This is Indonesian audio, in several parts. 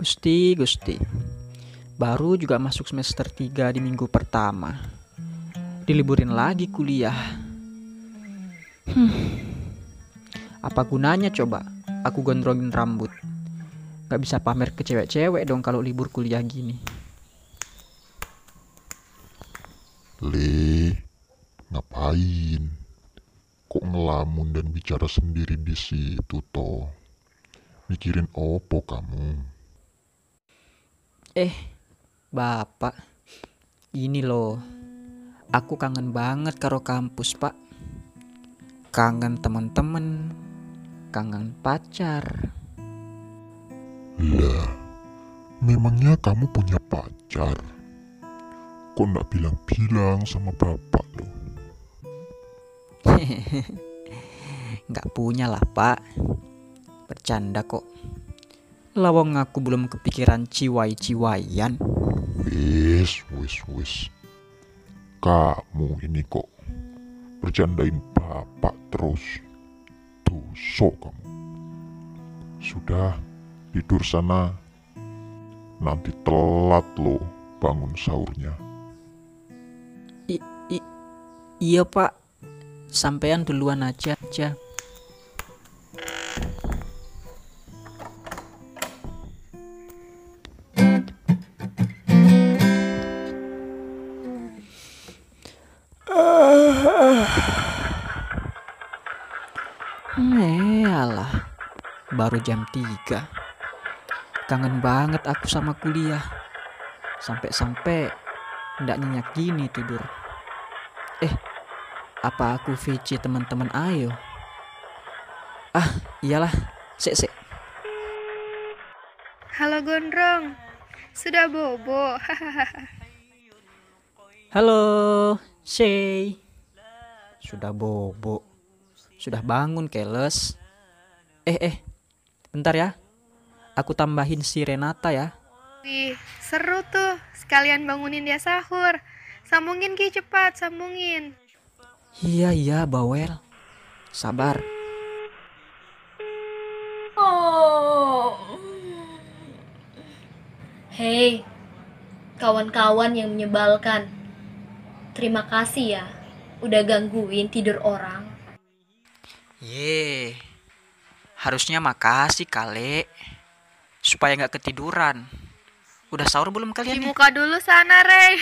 Gusti, Gusti. Baru juga masuk semester 3 di minggu pertama. Diliburin lagi kuliah. Hmm. Apa gunanya coba aku gondrongin rambut? Gak bisa pamer ke cewek-cewek dong kalau libur kuliah gini. Le, ngapain? Kok ngelamun dan bicara sendiri di situ toh? Mikirin opo kamu? Eh, Bapak. Ini loh. Aku kangen banget karo kampus, Pak. Kangen temen-temen, kangen pacar. Lah, memangnya kamu punya pacar? Kok nggak bilang-bilang sama bapak lo? Nggak punya lah, Pak. Bercanda kok. Lawang aku belum kepikiran ciwai-ciwaian. Wis, wis, wis. Kamu ini kok bercandain bapak terus. Tusuk kamu. Sudah, tidur sana. Nanti telat lo bangun sahurnya. I- i- iya, Pak. Sampean duluan aja, aja. Eh, alah. Baru jam 3. Kangen banget aku sama kuliah. Sampai-sampai ndak nyenyak gini tidur. Eh, apa aku VC teman-teman ayo? Ah, iyalah. Sek, sek. Halo Gondrong, sudah bobo. Halo, Shay. Sudah bobo. Sudah bangun, Keles. Eh, eh. Bentar ya. Aku tambahin si Renata ya. Wih, seru tuh. Sekalian bangunin dia sahur. Sambungin Ki cepat, sambungin. Iya, iya, Bawel. Sabar. Oh. Hei, kawan-kawan yang menyebalkan. Terima kasih ya, udah gangguin tidur orang. Ye. Harusnya makasih, Kale. Supaya nggak ketiduran. Udah sahur belum Di kalian nih? muka dulu sana, Rey.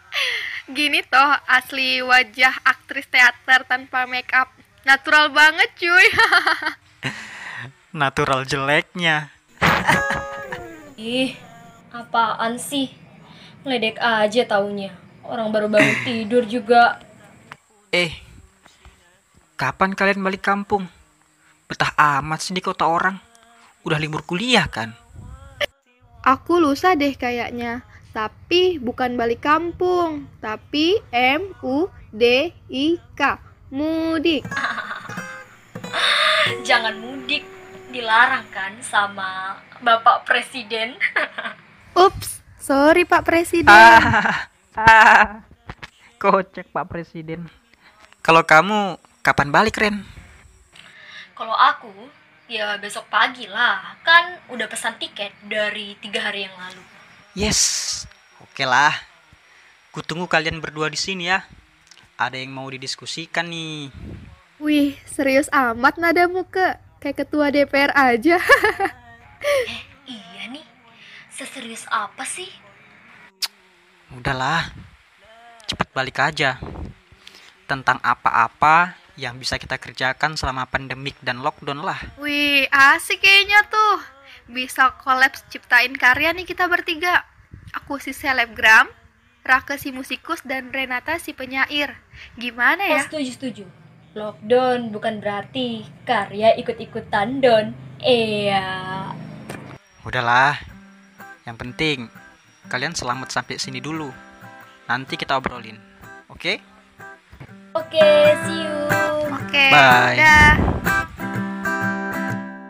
Gini toh asli wajah aktris teater tanpa make up. Natural banget, cuy. Natural jeleknya. Ih, apaan sih? Ledek aja taunya. Orang baru bangun tidur juga. Eh, kapan kalian balik kampung? Betah amat sih di kota orang. Udah libur kuliah kan? Aku lusa deh kayaknya. Tapi bukan balik kampung, tapi M U D I K. Mudik. Jangan mudik, dilarang kan sama Bapak Presiden. Ups, sorry Pak Presiden. Ah, ah, kocek Pak Presiden. Kalau kamu kapan balik Ren? Kalau aku, ya besok pagi lah. Kan udah pesan tiket dari tiga hari yang lalu. Yes, oke lah. Kutunggu kalian berdua di sini ya. Ada yang mau didiskusikan nih. Wih, serius amat nadamu ke kayak ketua DPR aja. Iya nih, seserius apa sih? Udahlah, cepat balik aja. Tentang apa-apa yang bisa kita kerjakan selama pandemik dan lockdown lah. Wih, asik kayaknya tuh. Bisa kolaps ciptain karya nih kita bertiga. Aku si selebgram, Raka si musikus, dan Renata si penyair. Gimana Oh, ya? setuju, setuju. Lockdown bukan berarti karya ikut-ikutan don. Iya. Udahlah, yang penting kalian selamat sampai sini dulu. Nanti kita obrolin, oke? Oke, see you. Oke, Bye. dah.